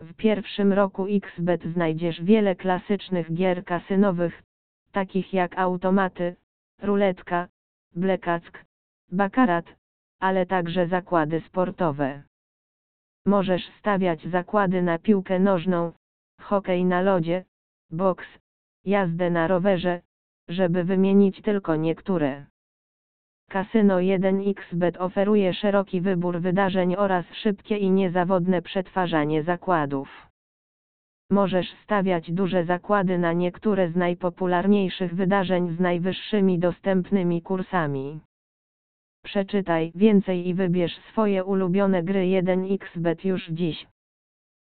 W pierwszym roku XBet znajdziesz wiele klasycznych gier kasynowych, takich jak automaty, ruletka, blekack, bakarat, ale także zakłady sportowe. Możesz stawiać zakłady na piłkę nożną, hokej na lodzie, boks, jazdę na rowerze, żeby wymienić tylko niektóre. Kasyno 1xBet oferuje szeroki wybór wydarzeń oraz szybkie i niezawodne przetwarzanie zakładów. Możesz stawiać duże zakłady na niektóre z najpopularniejszych wydarzeń z najwyższymi dostępnymi kursami. Przeczytaj więcej i wybierz swoje ulubione gry 1xBet już dziś.